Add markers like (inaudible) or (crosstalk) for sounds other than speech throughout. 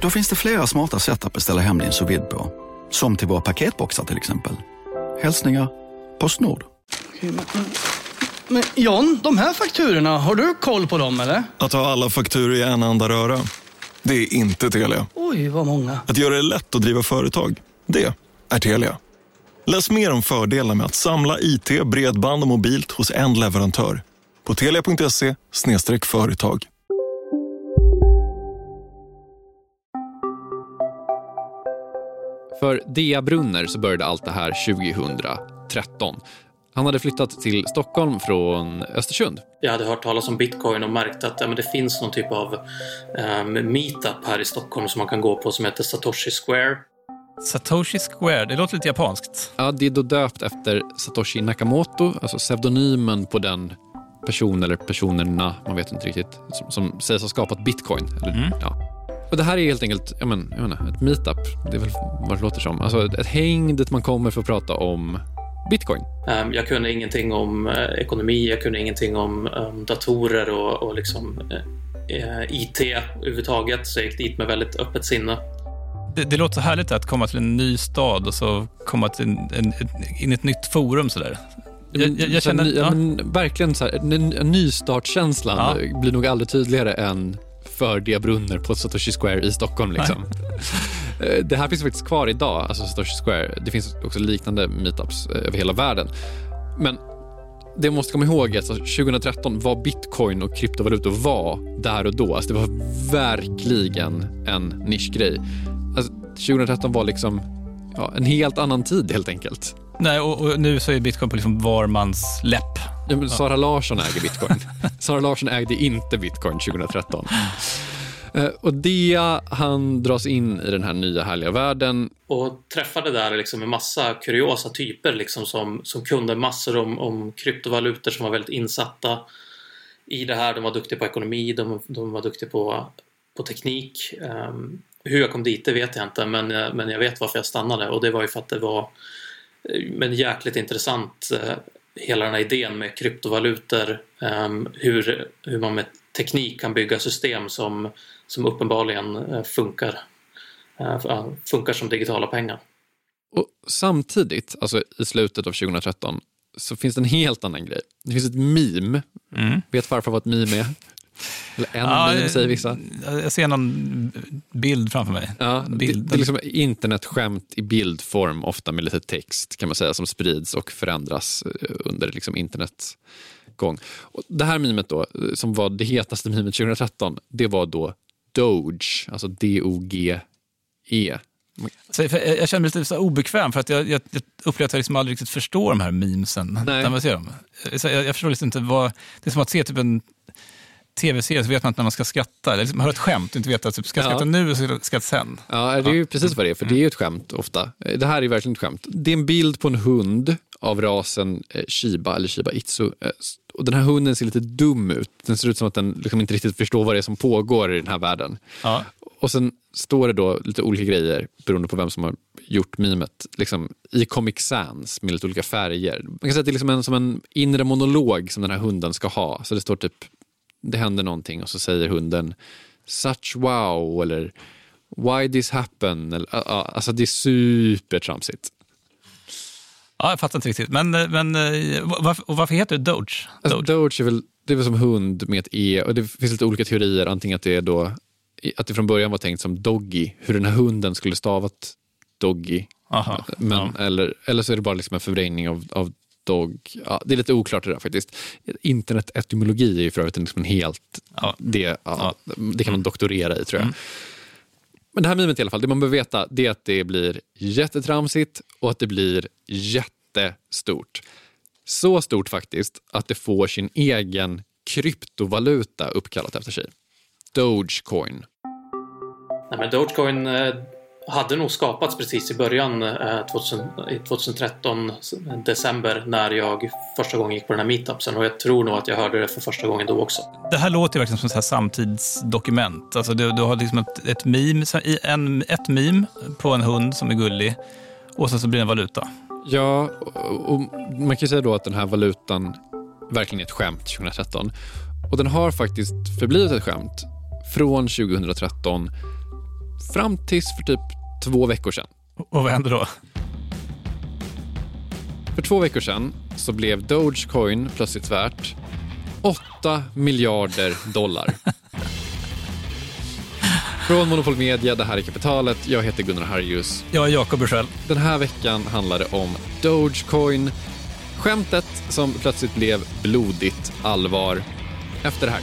Då finns det flera smarta sätt att beställa hem din sous på. Som till våra paketboxar till exempel. Hälsningar Postnord. Men John, de här fakturorna, har du koll på dem eller? Att ha alla fakturor i en enda röra. Det är inte Telia. Oj, vad många. Att göra det lätt att driva företag. Det är Telia. Läs mer om fördelarna med att samla IT, bredband och mobilt hos en leverantör. På telia.se företag. För Dea Brunner så började allt det här 2013. Han hade flyttat till Stockholm från Östersund. Jag hade hört talas om bitcoin och märkt att ja, men det finns någon typ av um, meetup här i Stockholm som man kan gå på som heter Satoshi Square. Satoshi Square, det låter lite japanskt. Ja, det är då döpt efter Satoshi Nakamoto, alltså pseudonymen på den person eller personerna, man vet inte riktigt, som, som sägs ha skapat bitcoin. Eller, mm. ja. Och Det här är helt enkelt jag men, jag menar, ett meetup, det är väl vad det låter som. Alltså ett häng dit man kommer för att prata om bitcoin. Um, jag kunde ingenting om uh, ekonomi, jag kunde ingenting om um, datorer och, och liksom, uh, IT överhuvudtaget, så jag gick dit med väldigt öppet sinne. Det, det, låter så härligt att komma till en ny stad och så komma till en, en, in i ett nytt forum. Sådär. Jag, jag, jag känner, ja. men, verkligen så här, nystartskänslan ja. blir nog aldrig tydligare än för det brunner på Satoshi Square i Stockholm. Liksom. (laughs) Eh, det här finns faktiskt kvar idag, alltså Satoshi Square. Det finns också liknande meetups eh, över hela världen. Men det måste komma ihåg är att 2013 var bitcoin och kryptovalutor var där och då. Alltså det var verkligen en nischgrej. Alltså 2013 var liksom ja, en helt annan tid helt enkelt. Nej, och, och nu så är bitcoin på liksom var mans läpp. Ja, men Sara Larsson äger bitcoin. (laughs) Sara Larsson ägde inte bitcoin 2013. Eh, och Dia, han dras in i den här nya härliga världen. Och träffade där liksom en massa kuriosa typer liksom som, som kunde massor om, om kryptovalutor som var väldigt insatta i det här. De var duktiga på ekonomi, de, de var duktiga på, på teknik. Um, hur jag kom dit det vet jag inte men, eh, men jag vet varför jag stannade och det var ju för att det var eh, men jäkligt intressant hela den här idén med kryptovalutor, um, hur, hur man med teknik kan bygga system som, som uppenbarligen funkar, funkar som digitala pengar. Och Samtidigt, alltså i slutet av 2013, så finns det en helt annan grej. Det finns ett meme. Mm. Vet farfar vad ett meme är? Eller en ja, meme säger vissa. Jag ser någon bild framför mig. Ja, bild. Det, det är liksom internetskämt i bildform, ofta med lite text kan man säga, som sprids och förändras eh, under liksom internets gång. Och det här mimet då, eh, som var det hetaste mimet 2013, det var då Doge, alltså D-O-G-E. Så jag känner mig lite så obekväm för att jag, jag, jag upplever att jag liksom aldrig riktigt förstår de här memesen. Nej. När man ser dem. Så jag, jag förstår liksom inte vad... Det är som att se typ en tv-serie så vet man inte när man ska skratta. Eller man hör ett skämt och inte vet att typ, ska jag skratta ja. nu eller skratta sen. Ja, det är ju precis vad det är, för det är ju ett skämt ofta. Det här är verkligen ett skämt. Det är en bild på en hund av rasen eh, Shiba eller Shiba Itzu. Eh, och den här hunden ser lite dum ut. Den ser ut som att den liksom inte riktigt förstår vad det är som pågår i den här världen. Ja. Och sen står det då lite olika grejer beroende på vem som har gjort mimet liksom, i Comic Sans med lite olika färger. Man kan säga att det är liksom en, som en inre monolog som den här hunden ska ha. Så det står typ det händer någonting och så säger hunden such wow eller why this happen. Eller, alltså det är supertramsigt. Ja, jag fattar inte riktigt. Men, men varför, varför heter det Doge? Doge? Alltså, Doge är väl, det är väl som hund med ett E och det finns lite olika teorier. Antingen att det är då att det från början var tänkt som Doggy, hur den här hunden skulle stavat Doggy. Aha, men, ja. eller, eller så är det bara liksom en förvrängning av, av dog. Ja, det är lite oklart det där faktiskt. Internetetymologi är ju för övrigt liksom en helt... Ja. Det, ja, ja. det kan man doktorera i tror jag. Mm. Men det här mimet i alla fall, det man behöver veta det är att det blir jättetramsigt och att det blir jättestort. Så stort faktiskt att det får sin egen kryptovaluta uppkallat efter sig. Dogecoin. Nej, men Dogecoin eh, hade nog skapats precis i början, eh, 2000, 2013, december, när jag första gången gick på den här meetupsen. Och jag tror nog att jag hörde det för första gången då också. Det här låter verkligen som ett samtidsdokument. Alltså du, du har liksom ett, ett, meme, en, ett meme på en hund som är gullig och sen så blir det en valuta. Ja, och man kan säga då att den här valutan verkligen är ett skämt 2013. Och den har faktiskt förblivit ett skämt från 2013 fram tills för typ två veckor sedan. Och vad hände då? För två veckor sedan så blev Dogecoin plötsligt värt 8 miljarder dollar. (laughs) Från Monopol Media, det här är Kapitalet. Jag heter Gunnar Harjus. Jag är Jakob Bursell. Den här veckan handlar det om Dogecoin. Skämtet som plötsligt blev blodigt allvar efter det här.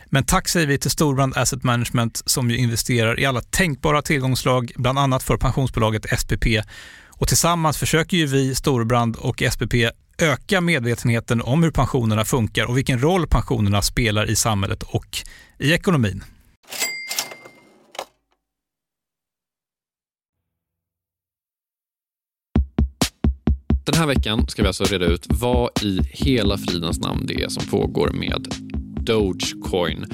Men tack säger vi till Storbrand Asset Management som ju investerar i alla tänkbara tillgångslag, bland annat för pensionsbolaget SPP. Och tillsammans försöker ju vi, Storbrand och SPP, öka medvetenheten om hur pensionerna funkar och vilken roll pensionerna spelar i samhället och i ekonomin. Den här veckan ska vi alltså reda ut vad i hela fridens namn det är som pågår med Dogecoin.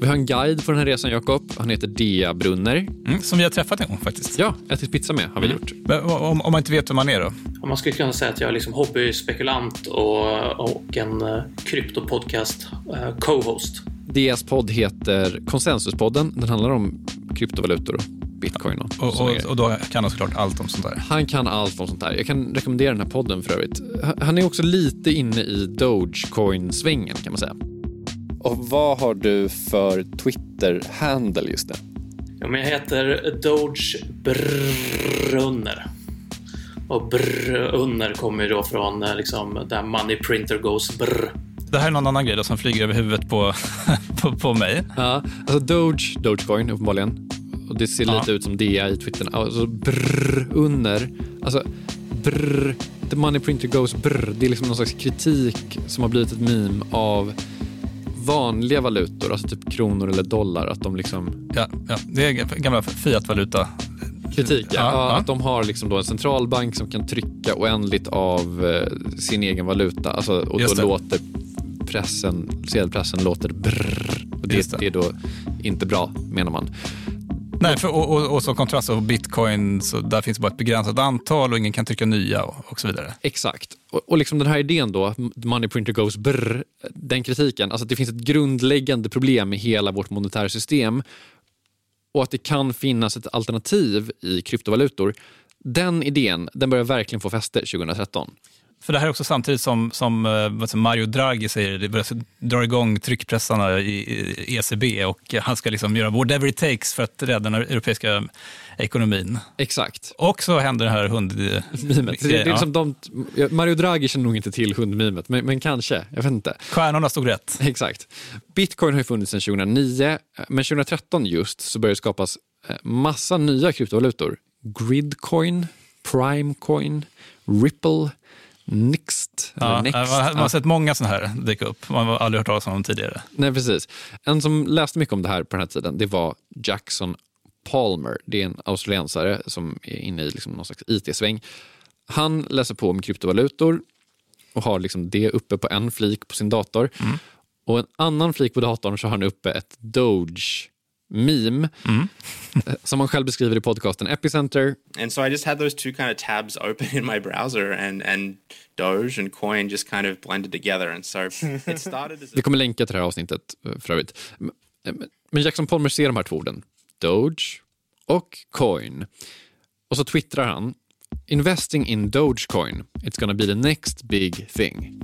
Vi har en guide på den här resan, Jakob. Han heter Dea Brunner. Mm, som vi har träffat en gång faktiskt. Ja, ätit pizza med har vi mm. gjort. Men, om, om, man inte vet vem man är då? Man skulle kunna säga att jag är liksom hobbyspekulant och, och en uh, kryptopodcast uh, co-host. Deas podd heter Konsensuspodden. Den handlar om kryptovalutor bitcoin och, och, och, och då kan han såklart allt om sånt där. Han kan allt om sånt där. Jag kan rekommendera den här podden för övrigt. Han är också lite inne i Dogecoin-svängen kan man säga. Och vad har du för Twitter-handle just nu? Ja, men jag heter Doge Brunner. Och Brunner kommer ju då från eh, liksom, där money printer goes brr. Det här är någon annan grej då, som flyger över huvudet på, (laughs) på, på mig. Ja, alltså Doge, Dogecoin uppenbarligen. Och det ser ja. lite ut som DA i Twitter. Alltså brr, under. Alltså brr, the money printer goes brr. Det är liksom någon slags kritik som har blivit ett meme av vanliga valutor, alltså typ kronor eller dollar, att de liksom... Ja, ja det är gamla fiat-valuta. Kritik, ja. ja. Att de har liksom då en centralbank som kan trycka oändligt av eh, sin egen valuta. Alltså, och då låter pressen, sedelpressen låter brrr. Och det, det. det är då inte bra, menar man. Nej, för, och, och, och som kontrast och bitcoin, så där finns bara ett begränsat antal och ingen kan trycka nya och, och så vidare. Exakt. Och, och liksom den här idén då, money printer goes brr, den kritiken, alltså att det finns ett grundläggande problem i hela vårt monetära system och att det kan finnas ett alternativ i kryptovalutor. Den idén, den börjar verkligen få fäste 2013. För det här är också samtidigt som, som eh, Mario Draghi säger, det börjar dra igång tryckpressarna i ECB och han ska liksom göra whatever it takes för att rädda den europeiska ekonomin. Exakt. Och så händer det här hundmimet. Det, det är liksom de, Mario Draghi känner nog inte till hundmimet, men, men kanske. Jag vet inte. Stjärnorna stod rätt. (laughs) Exakt. Bitcoin har ju funnits sedan 2009, men 2013 just så började det skapas eh, massa nya kryptovalutor. Gridcoin Primecoin, Ripple, Nixt. Ja, man har sett många sådana här dyka upp. Man har aldrig hört talas om dem tidigare. Nej, precis. En som läste mycket om det här på den här tiden, det var Jackson Palmer. Det är en australiensare som är inne i liksom någon slags IT-sväng. Han läser på om kryptovalutor och har liksom det uppe på en flik på sin dator. Mm. Och en annan flik på datorn så har han uppe ett Doge meme Mm. som han själv beskriver i podcasten Epicenter. And so I just had those two kind of tabs open in my browser, and and Doge and Coin just kind of blended together. And so it started as a Vi kommer länka till det här avsnittet eh, för övrigt. Men- Men Jackson Palmer ser de här två orden, Doge och Coin. Och så twittrar han, Investing in Dogecoin, it's gonna be the next big thing.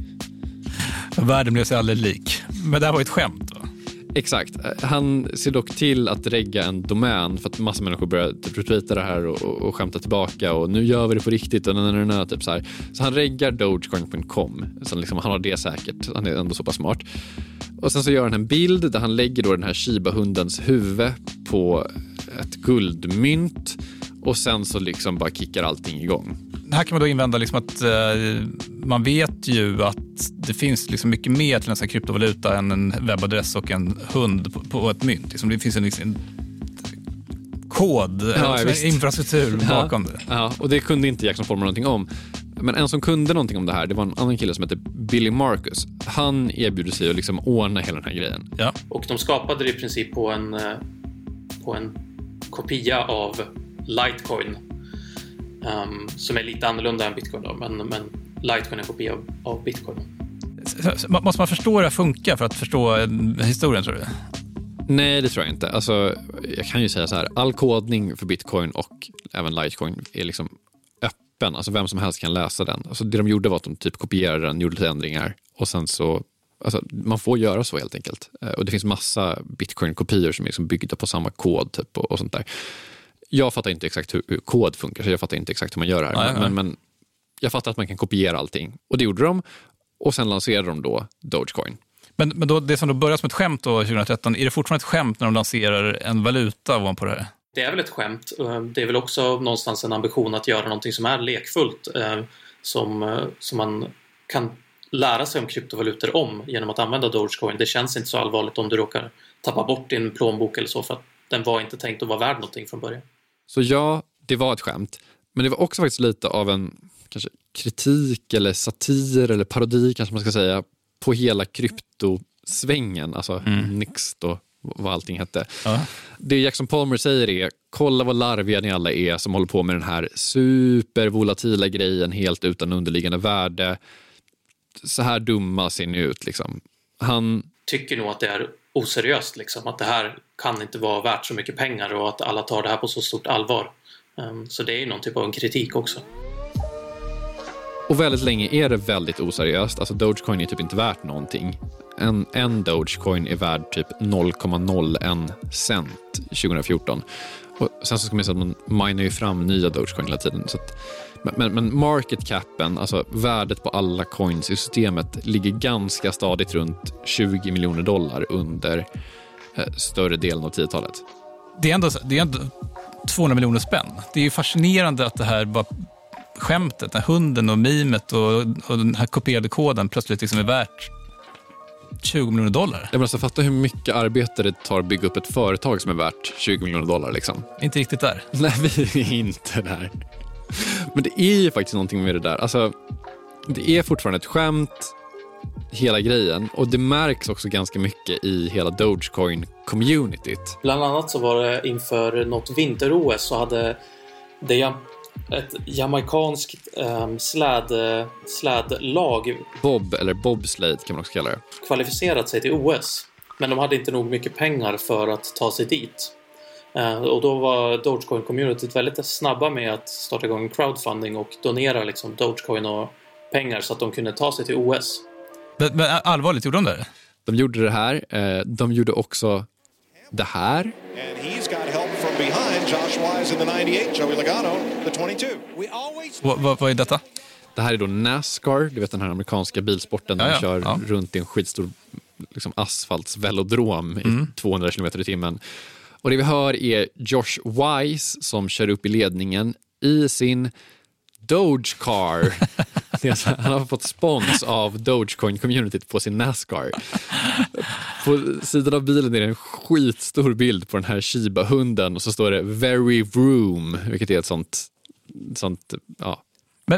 Världen blev sig aldrig lik. Men det här var ett skämt. Exakt. Han ser dock till att regga en domän för att massa människor börjar typ retweeta det här och, och, och skämta tillbaka och nu gör vi det på riktigt och na, na, na, typ så här. Så han reggar dogecoin.com. Så liksom, han har det säkert. Han är ändå så pass smart. Och sen så gör han en bild där han lägger då den här shiba-hundens huvud på ett guldmynt och sen så liksom bara kickar allting igång. Här kan man då invända liksom att eh, man vet ju att det finns liksom mycket mer till en sån här kryptovaluta än en webbadress och en hund på, på ett mynt. Liksom det finns en liksom, kod, Ja, alltså, visst. infrastruktur bakom det. Ja, och det kunde inte Jackson Palmer någonting om. Men en som kunde någonting om det här, det var en annan kille som hette Billy Marcus. Han erbjuder sig att liksom ordna hela den här grejen. Ja. Och de skapade det i princip på en, eh, på en kopia av Litecoin. Ehm, som är lite annorlunda än bitcoin då, men, men Litecoin är en kopia av, av bitcoin. Så- så Måste man förstå hur det funkar för att förstå eh, historien tror du? Nej, det tror jag inte. Alltså, jag kan ju säga så här, all kodning för bitcoin och även Litecoin är liksom öppen. Alltså vem som helst kan läsa den. Alltså, det de gjorde var att de typ kopierade den, gjorde lite ändringar och sen så Alltså, man får göra så helt enkelt. Eh, Och Det finns massa bitcoin-kopior som är liksom byggda på samma kod typ, och, och sånt där. Jag fattar inte exakt hur, hur kod funkar, så jag fattar inte exakt hur man gör det här. Nej, nej. men, men jag fattar att man kan kopiera allting. Och det gjorde de. Och sen lanserade de då Dogecoin. Men, men då, det som då började som ett skämt då, 2013, är det fortfarande ett skämt när de lanserar en valuta ovanpå det här? Det är väl ett skämt. Eh, Det är väl också någonstans en ambition att göra någonting som är lekfullt. eh, Som, eh, som man kan lära sig om kryptovalutor om genom att använda Dogecoin. Det känns inte så allvarligt om du råkar tappa bort din plånbok eller så för att den var inte tänkt att vara värd någonting från början. Så ja, det var ett skämt. Men det var också faktiskt lite av en kanske, kritik eller satir eller parodi kanske man ska säga på hela kryptosvängen, alltså Nixt och vad allting hette. Ja. Det Jackson Palmer säger är, kolla vad larviga ni alla är som håller på med den här supervolatila grejen helt utan underliggande värde. Så här dumma ser ni ut liksom. Han Tycker nog att det är oseriöst liksom. Att det här kan inte vara värt så mycket pengar och att alla tar det här på så stort allvar. Ehm, så det är ju någon typ av en kritik också. Och väldigt länge är det väldigt oseriöst. Alltså Dogecoin är typ inte värt någonting. En, en Dogecoin är värd typ 0,01 cent 2014. Och sen så ska man säga att man minar ju fram nya Dogecoin hela tiden. Så att, men, men, men market capen, alltså värdet på alla coins i systemet ligger ganska stadigt runt 20 miljoner dollar under eh, större delen av 10-talet. Det är, ändå, det är ändå 200 miljoner spänn. Det är fascinerande att det här bara skämtet, den här hunden och mimet och, och den här kopierade koden plötsligt liksom är värt 20 miljoner dollar. Jag alltså, fatta hur mycket arbete det tar att bygga upp ett företag som är värt 20 miljoner dollar. Liksom. Inte riktigt där. Nej, (laughs) vi är inte där. Men det är ju faktiskt någonting med det där. Alltså, det är fortfarande ett skämt, hela grejen. Och det märks också ganska mycket i hela Dogecoin-communityt. Bland annat så var det inför något vinter-OS så hade det ett jamaikanskt um, släd, slädlag Bob, eller bobslade kan man också kalla det. kvalificerat sig till OS. Men de hade inte nog mycket pengar för att ta sig dit. Eh, och då var Dogecoin-communityt väldigt snabba med att starta igång crowdfunding och donera liksom Dogecoin och pengar så att de kunde ta sig till OS. Men, men allvarligt, gjorde de det? De gjorde det här. Eh, de gjorde också det här. And he's got help from behind. Josh Wise in the 98, Joey Logano, the 22. We always Vad, är detta? Det här är då Nascar, du vet den här amerikanska bilsporten där Ja, de ja, kör ja. runt i en skitstor liksom, asfaltsvelodrom i 200 km i timmen. Och det vi hör är Josh Wise som kör upp i ledningen i sin Dogecar. (laughs) han har fått spons av Dogecoin-communityt på sin Nascar. På sidan av bilen är det en skitstor bild på den här Shiba-hunden och så står det “Very Vroom”, vilket är ett sånt, sånt ja,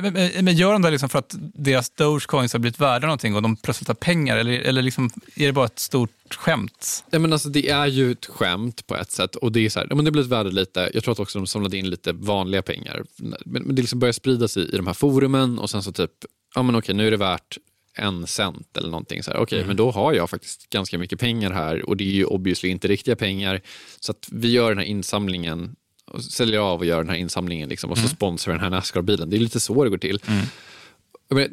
men, men, men, gör de det liksom för att deras Dogecoins har blivit värda någonting och de plötsligt har pengar? Eller, eller liksom, är det bara ett stort skämt? Ja, men alltså, det är ju ett skämt på ett sätt. Och Det är så här, ja, men det blivit värde lite. Jag tror att också de samlade in lite vanliga pengar. Men, men det liksom börjar sprida sig i de här forumen och sen så typ, ja men okej nu är det värt en cent eller någonting. Okej, okay, mm. men då har jag faktiskt ganska mycket pengar här och det är ju obviously inte riktiga pengar. Så att vi gör den här insamlingen och säljer av och gör den här insamlingen liksom, och så mm. sponsrar den här Nascar-bilen. Det är lite så det går till. Mm.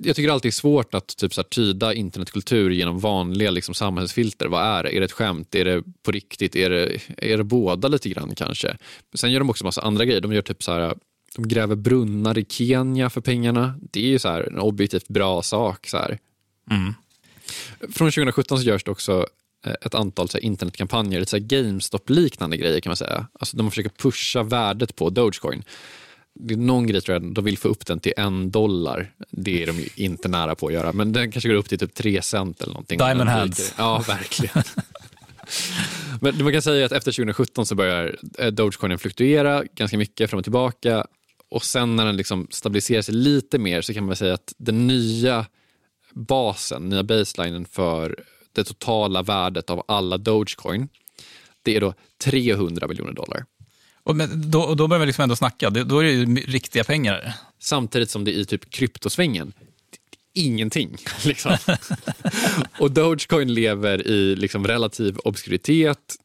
Jag tycker alltid det är svårt att typ, så här, tyda internetkultur genom vanliga liksom, samhällsfilter. Vad är det? Är det ett skämt? Är det på riktigt? Är det, är det båda lite grann kanske? Sen gör de också massa andra grejer. De gör typ så här, de gräver brunnar i Kenya för pengarna. Det är ju så här, en objektivt bra sak. Så mm. Från 2017 så görs det också ett antal så här, internetkampanjer, lite GameStop-liknande grejer kan man säga. Alltså de försöker pusha värdet på Dogecoin. Det är någon grej tror jag, de vill få upp den till en dollar. Det är de ju inte nära på att göra, men den kanske går upp till typ tre cent eller någonting. Diamond hands. Ja, verkligen. (laughs) men man kan säga att efter 2017 så börjar eh, Dogecoinen fluktuera ganska mycket fram och tillbaka och sen när den liksom stabiliserar sig lite mer så kan man säga att den nya basen, nya baselinen för det totala värdet av alla Dogecoin, det är då 300 miljoner dollar. Och, men då, då börjar vi liksom ändå snacka, då är det ju riktiga pengar. Samtidigt som det i typ kryptosvängen, ingenting. (laughs) Liksom. och Dogecoin lever i liksom relativ obskuritet,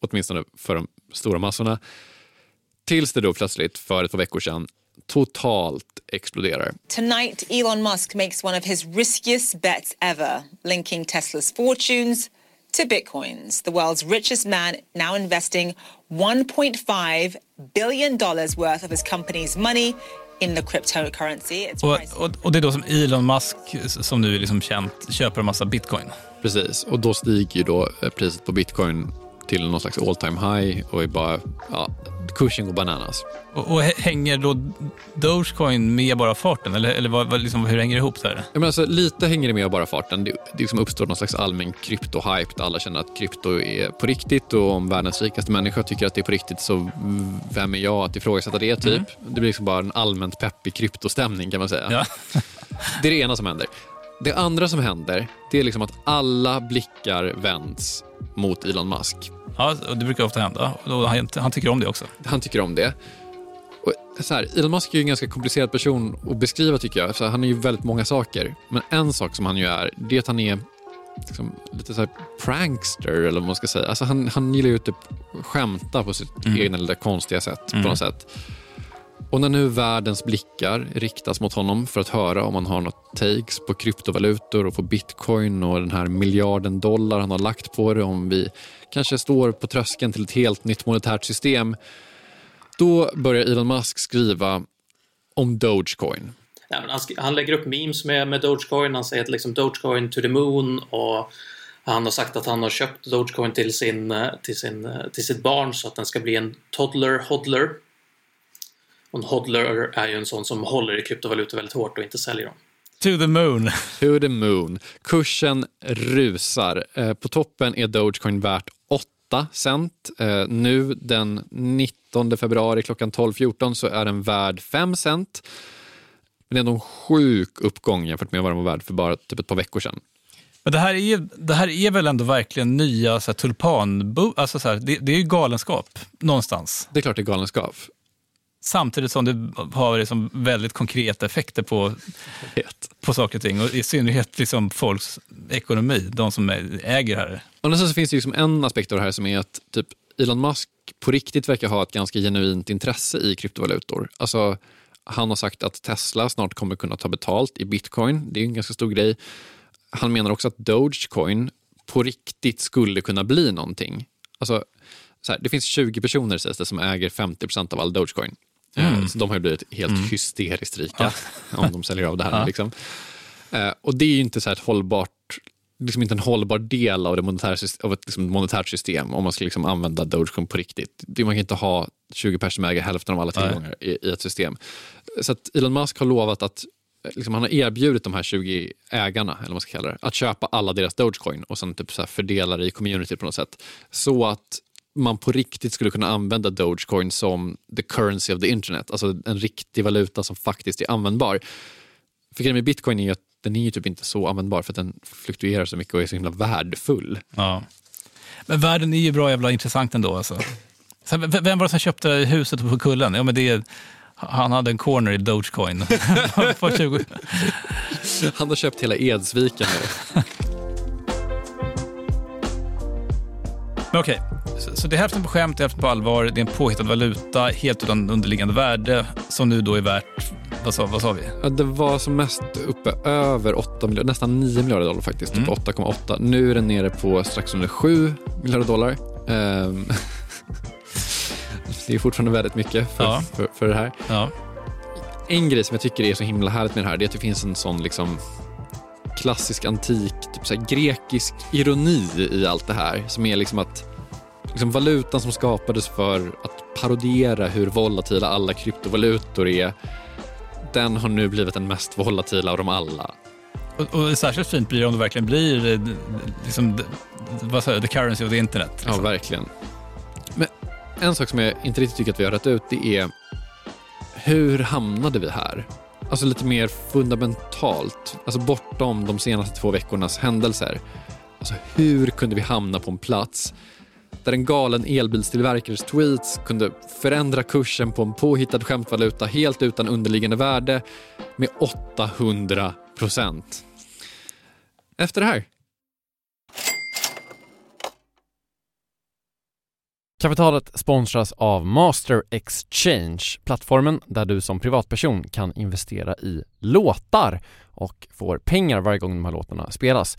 åtminstone för de stora massorna, tills det då plötsligt för ett par veckor sedan totalt exploderar. Tonight Elon Musk makes one of his riskiest bets ever, linking Tesla's fortunes to bitcoins. The world's richest man now investing 1.5 billion dollars worth of his company's money in the cryptocurrency. Och, och, och, det är då som Elon Musk, som nu är liksom känt, köper en massa bitcoin. Precis, och då stiger ju då eh, priset på bitcoin till någon slags all time high och är bara, ja, kursen går bananas. Och, och hänger då Dogecoin med bara farten? Eller, eller vad, vad, liksom, hur hänger det ihop? Så här? Ja, men alltså, lite hänger det med bara farten. Det, det liksom uppstår någon slags allmän krypto-hype där alla känner att krypto är på riktigt och om världens rikaste människa tycker att det är på riktigt så vem är jag att ifrågasätta det? typ. Mm. Det blir liksom bara en allmänt peppig kryptostämning kan man säga. Ja. det är det ena som händer. Det andra som händer det är liksom att alla blickar vänds mot Elon Musk. Ja, det brukar ofta hända. Han, han tycker om det också. Han tycker om det. Och så här, Elon Musk är ju en ganska komplicerad person att beskriva tycker jag. Så han är ju väldigt många saker. Men en sak som han ju är, det är att han är liksom, lite så prankster eller vad man ska säga. Alltså han, han gillar ju typ skämta på sitt mm. egna lite konstiga sätt. Mm. på något sätt. Och när nu världens blickar riktas mot honom för att höra om han har något takes på kryptovalutor och på bitcoin och den här miljarden dollar han har lagt på det, om vi kanske står på tröskeln till ett helt nytt monetärt system, då börjar Elon Musk skriva om Dogecoin. Ja, han, han, lägger upp memes med, med Dogecoin, han säger att liksom Dogecoin to the moon och han har sagt att han har köpt Dogecoin till, sin, eh, till, sin, eh, till sitt barn så att den ska bli en toddler hodler en hodler är ju en sån som håller i kryptovalutor väldigt hårt och inte säljer dem. To the moon. (laughs) To the moon. Kursen rusar. Eh, på toppen är Dogecoin värt 8 cent. Eh, nu den 19 februari klockan 12.14 så är den värd 5 cent. Men det är ändå en sjuk uppgång jämfört med vad den var värd för bara typ ett par veckor sedan. Men det här är, det här är väl ändå verkligen nya så här, tulpan... Alltså, så här, det, det är ju galenskap någonstans. Det är klart det är galenskap. Samtidigt som det har liksom väldigt konkreta effekter på, på saker och ting. Och I synnerhet liksom folks ekonomi, de som äger det här. Och så finns det liksom en aspekt av det här som är att typ Elon Musk på riktigt verkar ha ett ganska genuint intresse i kryptovalutor. Alltså, han har sagt att Tesla snart kommer kunna ta betalt i bitcoin. Det är en ganska stor grej. Han menar också att Dogecoin på riktigt skulle kunna bli någonting. Alltså, här, det finns 20 personer sägs det, som äger 50% av all Dogecoin. Eh, mm. Så de har blivit helt mm. hysteriskt rika ja. (laughs) om de säljer av det här. Ja. Liksom. Eh, och det är ju inte så ett hållbart liksom inte en hållbar del av, det monetära, av ett liksom monetärt system om man ska liksom använda Dogecoin på riktigt. Man kan inte ha 20 personer som äger hälften av alla tillgångar i, i, ett system. Så att Elon Musk har lovat att liksom, han har erbjudit de här 20 ägarna, eller vad man ska kalla det, att köpa alla deras Dogecoin och sen typ så här fördela det i community på något sätt. Så att man på riktigt skulle kunna använda Dogecoin som the currency of the internet, alltså en riktig valuta som faktiskt är användbar. För grejen med bitcoin är ju att den är ju typ inte så användbar för att den fluktuerar så mycket och är så himla värdefull. Ja. Men världen är ju bra jävla intressant ändå. Alltså. Vem var det som köpte huset på kullen? Ja, men det är, han hade en corner i Dogecoin. (laughs) han har köpt hela Edsviken nu. (laughs) Men okej, så, det är hälften på skämt, hälften på allvar. Det är en påhittad valuta, helt utan underliggande värde, som nu då är värt, vad sa, vad sa vi? Ja, det var som mest uppe över 8 miljarder, nästan 9 miljarder dollar faktiskt, typ mm. 8,8. Nu är den nere på strax under 7 miljarder dollar. Um, (laughs) det är fortfarande väldigt mycket för, ja. för, för, det här. Ja. En grej som jag tycker är så himla härligt med det här, det är att det finns en sån liksom klassisk antik, typ så grekisk ironi i allt det här. Som är liksom att liksom valutan som skapades för att parodera hur volatila alla kryptovalutor är, den har nu blivit den mest volatila av dem alla. Och, och särskilt fint blir det om det verkligen blir eh, liksom, vad säger, the currency of the internet. Liksom. Ja, verkligen. Men en sak som jag inte riktigt tycker att vi har rätt ut, det är hur hamnade vi här? Alltså lite mer fundamentalt, alltså bortom de senaste två veckornas händelser. Alltså hur kunde vi hamna på en plats där en galen elbilstillverkares tweets kunde förändra kursen på en påhittad skämtvaluta helt utan underliggande värde med 800 procent. Efter det här. Kapitalet sponsras av Master Exchange, plattformen där du som privatperson kan investera i låtar och får pengar varje gång de här låtarna spelas.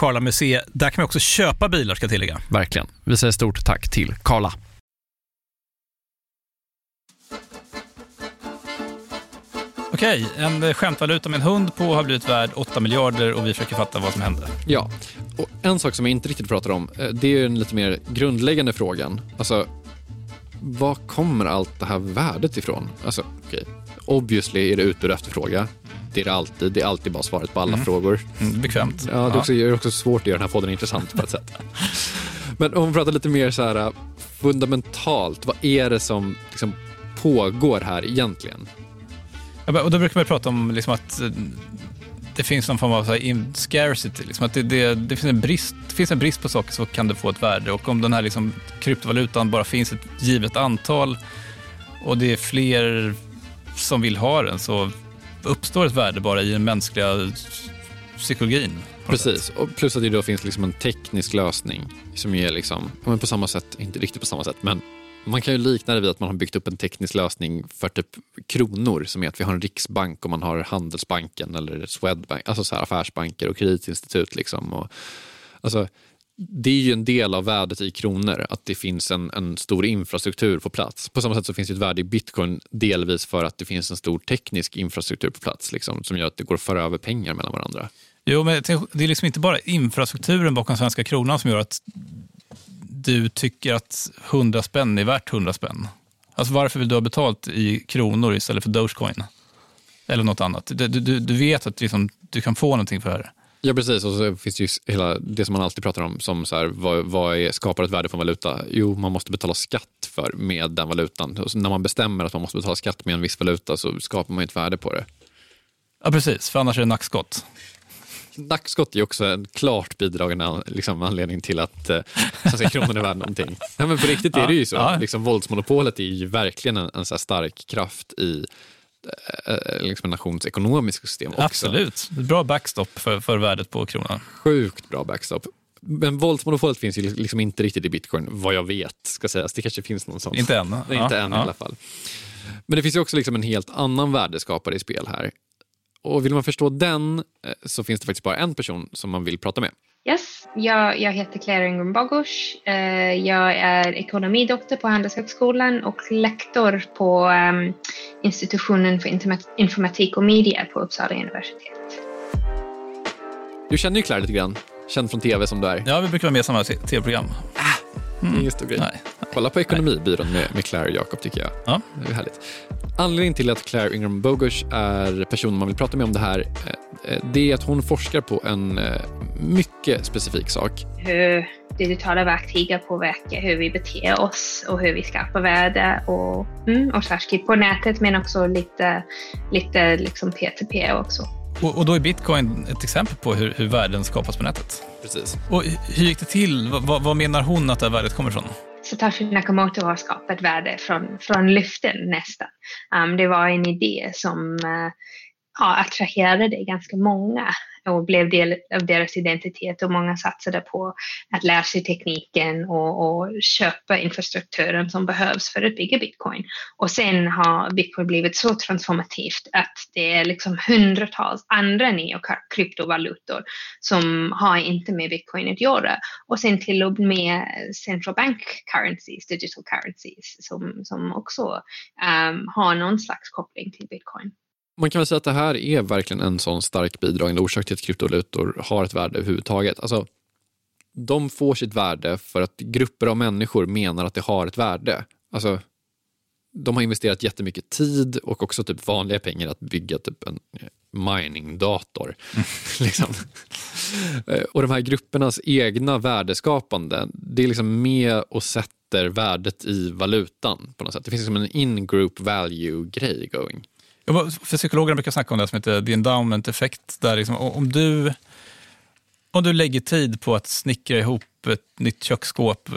Karla Museet. Där kan man också köpa bilar ska jag tillägga. Verkligen. Vi säger stort tack till Karla. Okej, en skämtvaluta med en hund på har blivit värd 8 miljarder och vi försöker fatta vad som hände. Ja, och en sak som jag inte riktigt pratar om, eh, det är den lite mer grundläggande frågan. Alltså, var kommer allt det här värdet ifrån? Alltså, okej, obviously är det utbud och efterfråga. Det är det alltid. Det är alltid bara svaret på alla Mm. frågor. Mm, bekvämt. Ja, det är också, det är också svårt att göra den här podden intressant på ett sätt. (laughs) Men om vi pratar lite mer så här äh, fundamentalt, vad är det som liksom pågår här egentligen? Ja, och då brukar man prata om liksom att eh, det finns någon form av så här in- scarcity. Liksom att det, det, det, finns en brist, finns en brist på saker så kan det få ett värde. Och om den här liksom kryptovalutan bara finns ett givet antal och det är fler som vill ha den så uppstår ett värde bara i den mänskliga psykologin. Precis, och plus att det då finns liksom en teknisk lösning som är liksom, men på samma sätt, inte riktigt på samma sätt, men man kan ju likna det vid att man har byggt upp en teknisk lösning för typ kronor som är att vi har en riksbank och man har Handelsbanken eller Swedbank, alltså så här affärsbanker och kreditinstitut. Liksom. Och, alltså, det är ju en del av värdet i kronor, att det finns en, en stor infrastruktur på plats. På samma sätt så finns det ett värde i bitcoin delvis för att det finns en stor teknisk infrastruktur på plats liksom, som gör att det går att föra över pengar mellan varandra. Jo, men det är liksom inte bara infrastrukturen bakom svenska kronan som gör att du tycker att 100 spänn är värt 100 spänn. Alltså varför vill du ha betalt i kronor istället för Dogecoin? Eller något annat. Du, du, du vet att liksom, du kan få någonting för det. Ja, precis. Och så finns det ju hela det som man alltid pratar om som så här, vad, vad är, skapar ett värde för en valuta? Jo, man måste betala skatt för med den valutan. Och när man bestämmer att man måste betala skatt med en viss valuta så skapar man ett värde på det. Ja, precis. För annars är det nackskott. Nackskott är också en klart bidragande an- liksom, anledning till att eh, svenska kronan är värd någonting. Nej, men på riktigt är det ju så. Ja, ja. Liksom, våldsmonopolet är ju verkligen en, en stark kraft i liksom en nations ekonomiska system också. Absolut. Bra backstop för, för värdet på kronan. Sjukt bra backstop. Men våldsmonopolet finns ju liksom inte riktigt i bitcoin, vad jag vet. ska sägas. Det kanske finns någon sån. Inte än. Nej, Ja, inte än i ja. alla fall. Men det finns ju också liksom en helt annan värdeskapare i spel här. Och vill man förstå den eh, så finns det faktiskt bara en person som man vill prata med. Yes, jag, jag heter Claire Ingram Bogush. Eh, jag är ekonomidoktor på Handelshögskolan och lektor på ehm, institutionen för Informa- informatik och media på Uppsala universitet. Du känner ju Claire lite grann, känd från tv som du är. Ja, vi brukar vara med i samma tv-program. Det är ingen stor grej. Nej. Kolla på Ekonomibyrån med, med Claire och Jakob tycker jag. Ja. Det är härligt. Anledningen till att Claire Ingram Bogush är personen man vill prata med om det här, eh, det är att hon forskar på en eh, mycket specifik sak. Hur digitala verktyg påverkar hur vi beter oss och hur vi skapar värde och, mm, och särskilt på nätet men också lite, lite liksom P2P också. Och, och då är bitcoin ett exempel på hur, hur värden skapas på nätet. Precis. Och hur gick det till? Vad, vad- menar hon att det här värdet kommer ifrån? Satoshi Nakamoto har skapat värde från, från luften nästan. Um, det var en idé som uh, ja, attraherade ganska många och blev del av deras identitet och många satsade på att lära sig tekniken och, och köpa infrastrukturen som behövs för att bygga bitcoin. Och sen har bitcoin blivit så transformativt att det är liksom hundratals andra nya kryptovalutor som har inte med bitcoin att göra. Och sen till och med central bank currencies, digital currencies, som, som också um, har någon slags koppling till bitcoin. Man kan väl säga att det här är verkligen en sån stark bidragande orsak till att kryptovalutor har ett värde överhuvudtaget. Alltså, de får sitt värde för att grupper av människor menar att det har ett värde. Alltså, de har investerat jättemycket tid och också typ vanliga pengar att bygga typ en eh, miningdator. (laughs) liksom. Eh, Och de här gruppernas egna värdeskapande, det är liksom med och sätter värdet i valutan på något sätt. Det finns liksom en in-group value-grej going. För psykologerna brukar snacka om det som heter the endowment effect. Där liksom, om du Om du lägger tid på att snickra ihop ett nytt köksskåp,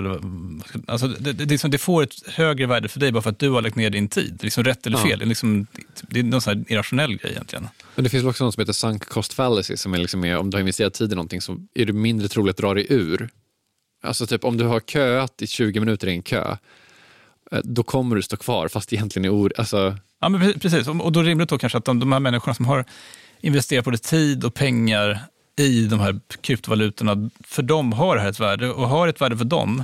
alltså det, det, det, det får ett högre värde för dig bara för att du har lagt ner din tid. Liksom rätt eller fel, ja. det, är liksom, det är någon sån irrationell grej egentligen. Men det finns också något som heter sunk cost fallacy, som är liksom är, om du har investerat tid i någonting så är det mindre troligt att dra dig ur. Alltså typ om du har köat i 20 minuter i en kö, då kommer du stå kvar fast egentligen är or... Alltså... Ja, men precis. Och då är det rimligt då kanske att de, de här människorna som har investerat både tid och pengar i de här kryptovalutorna, för dem har det här ett värde. Och har ett värde för dem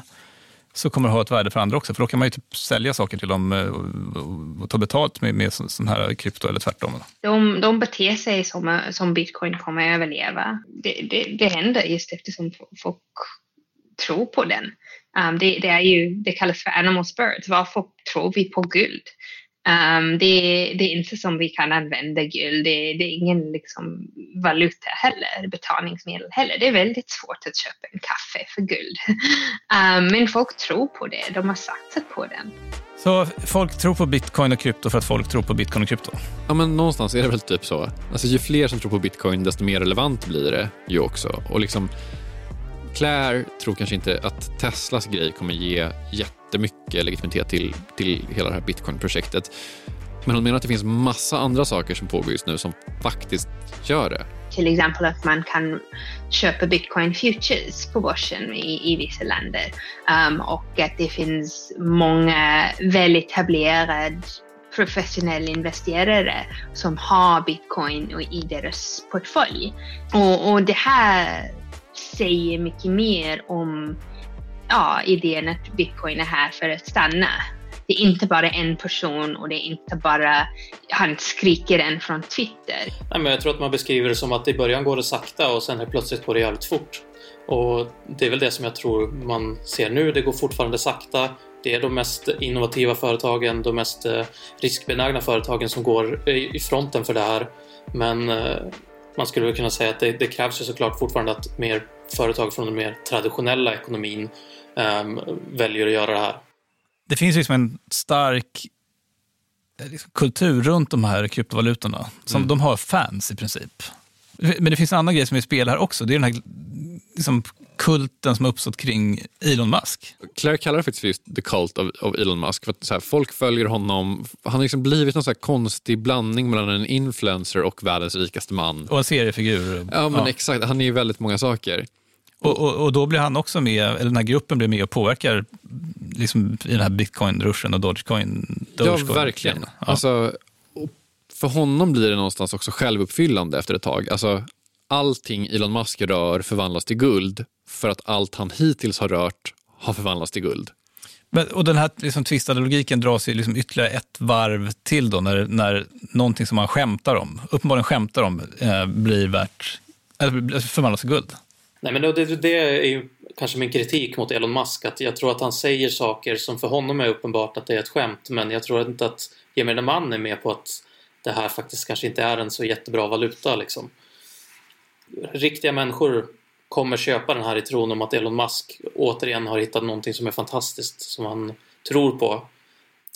så kommer det ha ett värde för andra också. För då kan man ju typ sälja saker till dem eh, och, och ta betalt med, med sån här krypto eller tvärtom. De, de beter sig som, som bitcoin kommer att överleva. Det, det, det händer just eftersom folk tror på den. Um, det, det, är ju, det kallas för animal spirits. Varför tror vi på guld? Um, det, det, är inte som vi kan använda guld. Det, det, är ingen liksom, valuta heller, betalningsmedel heller. Det är väldigt svårt att köpa en kaffe för guld. Um, (laughs) men folk tror på det. De har satsat på den. Så folk tror på bitcoin och krypto för att folk tror på bitcoin och krypto? Ja, men någonstans är det väl typ så. Alltså, ju fler som tror på bitcoin, desto mer relevant blir det ju också. Och liksom, Claire tror kanske inte att Teslas grej kommer ge jättemycket legitimitet till, till hela det här bitcoin-projektet. Men hon menar att det finns massa andra saker som pågår just nu som faktiskt gör det. Till exempel att man kan köpa bitcoin futures på börsen i, i vissa länder um, och att det finns många väletablerade professionella investerare som har bitcoin i deras portfölj. Och, och det här säger mycket mer om ja, idén att bitcoin är här för att stanna. Det är inte bara en person och det är inte bara han skriker en från Twitter. Nej, men jag tror att man beskriver det som att i början går det sakta och sen plötsligt går det jävligt fort. Och det är väl det som jag tror man ser nu. Det går fortfarande sakta. Det är de mest innovativa företagen, de mest eh, riskbenägna företagen som går i fronten för det här. Men eh, man skulle väl kunna säga att det, det, krävs ju såklart fortfarande att mer företag från den mer traditionella ekonomin um, väljer att göra det här. Det finns liksom en stark eh, liksom, kultur runt de här kryptovalutorna. Som mm. De har fans i princip. Men det finns en annan grej som är i spel här också. Det är den här liksom, kulten som har uppstått kring Elon Musk. Claire kallar det faktiskt för just the cult of, of Elon Musk. För att så här, folk följer honom. Han har liksom blivit en så konstig blandning mellan en influencer och världens rikaste man. Och en seriefigur. Ja, men ja. exakt. Han är ju väldigt många saker. Och, och, och, då blir han också med, eller den här gruppen blir med och påverkar liksom, i den här bitcoin-ruschen och dogecoin. dogecoin ja, verkligen. Ja. Alltså, för honom blir det någonstans också självuppfyllande efter ett tag. Alltså, allting Elon Musk rör förvandlas till guld för att allt han hittills har rört har förvandlats till guld. Men, och den här liksom, tvistade logiken dras ju liksom ytterligare ett varv till då när, när någonting som man skämtar om, uppenbarligen skämtar om, eh, blir värt, eller förvandlas till guld. Nej, men det, det är ju kanske min kritik mot Elon Musk. Att jag tror att han säger saker som för honom är uppenbart att det är ett skämt. Men jag tror inte att gemene man är med på att det här faktiskt kanske inte är en så jättebra valuta. Liksom. Riktiga människor kommer köpa den här i tron om att Elon Musk återigen har hittat någonting som är fantastiskt, som han tror på.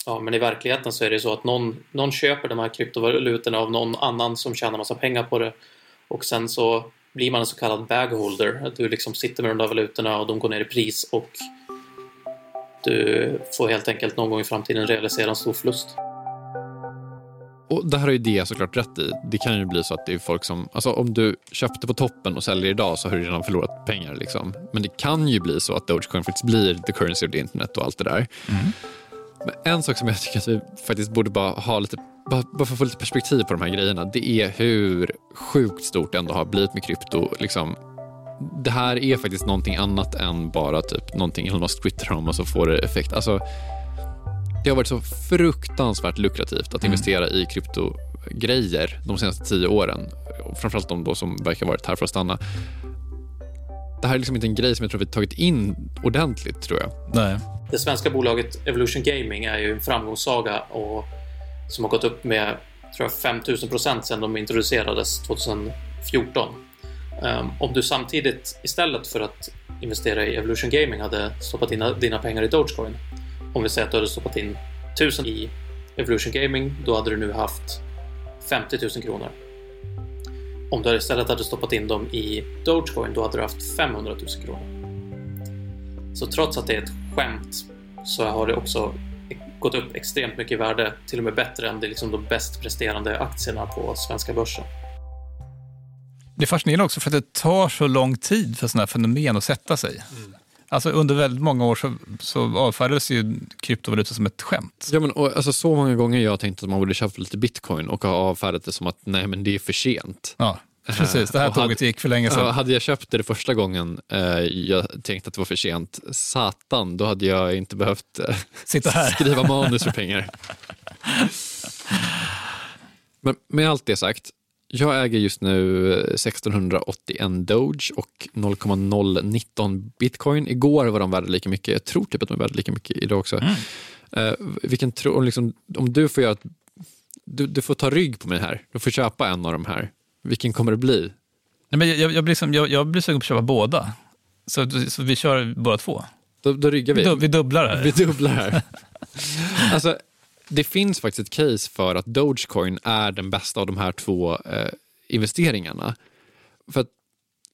Ja, men i verkligheten så är det så att någon, någon köper de här kryptovalutorna av någon annan som tjänar massa pengar på det och sen så blir man en så kallad bagholder. Du liksom sitter med de där valutorna och de går ner i pris och du får helt enkelt någon gång i framtiden realisera en stor förlust. Och det här har ju det såklart rätt i. Det kan ju bli så att det är folk som, alltså om du köpte på toppen och säljer idag så har du redan förlorat pengar. Liksom. Men det kan ju bli så att Dogecoin faktiskt blir the currency of the internet och allt det där. Mm. Men en sak som jag tycker att vi faktiskt borde bara ha lite, bara, bara för att få lite perspektiv på de här grejerna, det är hur sjukt stort det ändå har blivit med krypto. Liksom, det här är faktiskt någonting annat än bara typ någonting Elon Musk twittrar om och så får det effekt. Alltså, det har varit så fruktansvärt lukrativt att mm. investera i kryptogrejer de senaste tio åren. Framförallt de då som verkar ha varit här för att stanna. Det här är liksom inte en grej som jag tror vi tagit in ordentligt, tror jag. Nej. Det svenska bolaget Evolution Gaming är ju en framgångssaga och som har gått upp med tror jag, 5000 procent sedan de introducerades 2014. Um, ehm, om du samtidigt istället för att investera i Evolution Gaming hade stoppat in dina pengar i Dogecoin om vi säger att du hade stoppat in 1000 i Evolution Gaming, då hade du nu haft 50 000 kronor. om du istället hade stoppat in dem i Dogecoin, då hade du haft 500 000 kronor. Så trots att det är ett skämt så har det också gått upp extremt mycket i värde, till och med bättre än det liksom de bäst presterande aktierna på svenska börsen. Det är fascinerande också för att det tar så lång tid för sådana här fenomen att sätta sig. Mm. Alltså under väldigt många år så, så avfärdades ju kryptovaluta som ett skämt. Ja, men, och, alltså, så många gånger jag tänkt att man borde köpa lite bitcoin och ha avfärdat det som att nej men det är för sent. Ja. Precis, det här tåget hade, gick för länge sedan. Hade jag köpt det, första gången eh, jag tänkte att det var för sent, satan, då hade jag inte behövt eh, Sitta här. (laughs) skriva manus för pengar. Men med allt det sagt, jag äger just nu 1681 Doge och 0,019 bitcoin. Igår var de värda lika mycket. Jag tror typ att de är värda lika mycket idag också. Mm. Uh, vilken tro, liksom, om du får göra du, du får ta rygg på mig här. Du får köpa en av de här. Vilken kommer det bli? Nej, men jag, jag, blir, som, jag, jag blir sugen på att köpa båda. Så, så vi kör båda två. Då, då ryggar vi. Vi, vi dubblar här. Vi dubblar här. (laughs) alltså, det finns faktiskt ett case för att Dogecoin är den bästa av de här två eh, investeringarna. För att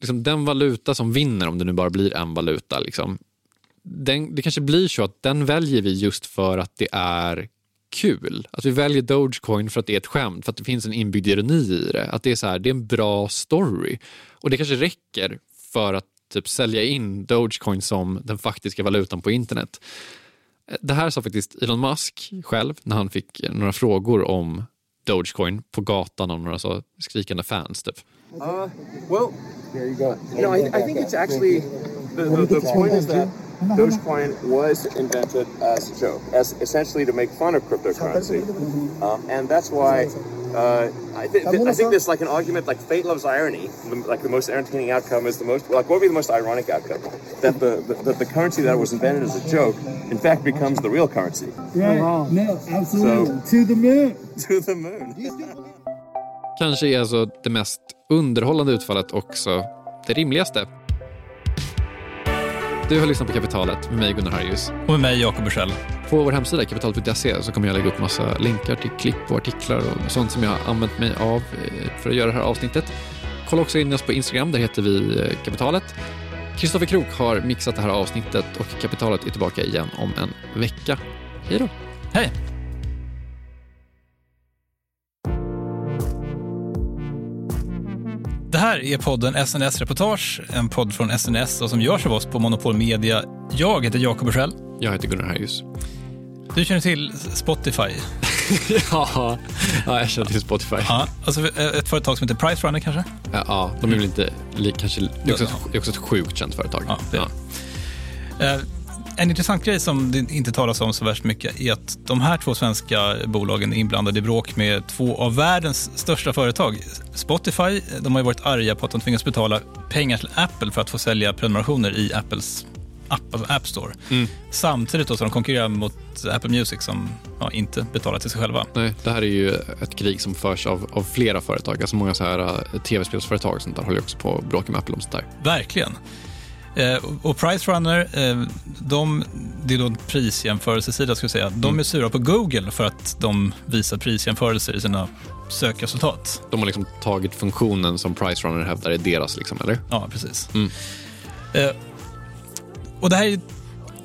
liksom, den valuta som vinner, om det nu bara blir en valuta, liksom, den, det kanske blir så att den väljer vi just för att det är kul. Att vi väljer Dogecoin för att det är ett skämt, för att det finns en inbyggd ironi i det. Att det är så här, det är en bra story. Och det kanske räcker för att typ sälja in Dogecoin som den faktiska valutan på internet. Det här sa faktiskt Elon Musk själv när han fick några frågor om Dogecoin på gatan av några så skrikande fans typ. Uh, well, there you go. No, I, I think it's actually the, the, the point is that Dogecoin was invented as a joke, as essentially to make fun of cryptocurrency, um, and that's why uh, I, th- th- I, think there's like an argument like fate loves irony. The, like the most entertaining outcome is the most like what would be the most ironic outcome? That the, the that the currency that was invented as a joke, in fact, becomes the real currency. Right? No, absolutely. So, to the moon. (laughs) To the moon. Kanske är alltså det mest underhållande utfallet också det rimligaste. Du har lyssnat på Kapitalet med mig Gunnar Harjus. Och med mig Jakob Bursell. På vår hemsida kapitalet.se så kommer jag lägga upp massa länkar till klipp och artiklar och sånt som jag har använt mig av eh, för att göra det här avsnittet. Kolla också in oss på Instagram, där heter vi eh, Kapitalet. Kristoffer Krook har mixat det här avsnittet och Kapitalet är tillbaka igen om en vecka. Hej då! Hej! Det här är podden SNS Reportage, en podd från SNS och som görs av oss på Monopol Media. Jag heter Jakob Bursell. Jag heter Gunnar Harjus. Du känner till Spotify? (laughs) ja, ja, jag känner till Spotify. Ja, alltså ett företag som heter Pricerunner kanske? Ja, ja de är väl inte... Kanske, det, är också, det är också ett sjukt känt företag. Ja, det. Ja. En intressant grej som det inte talas om så värst mycket är att de här två svenska bolagen är inblandade i bråk med två av världens största företag. Spotify de har varit arga på att de tvingas betala pengar till Apple för att få sälja prenumerationer i Apples app, alltså App Store. Mm. Samtidigt då, så de konkurrerar mot Apple Music som ja, inte betalar till sig själva. Nej, det här är ju ett krig som förs av, av flera företag. Alltså många så här uh, tv-spelsföretag och sånt där håller också på att bråka med Apple om sånt där. Verkligen. Eh, och Price Runner, eh, de, det är då en prisjämförelsesida, ska jag säga. De mm. är sura på Google för att de visar prisjämförelser i sina sökresultat. De har liksom tagit funktionen som Price Runner hävdar är deras, liksom, eller? Ja, precis. Mm. Eh, och det här är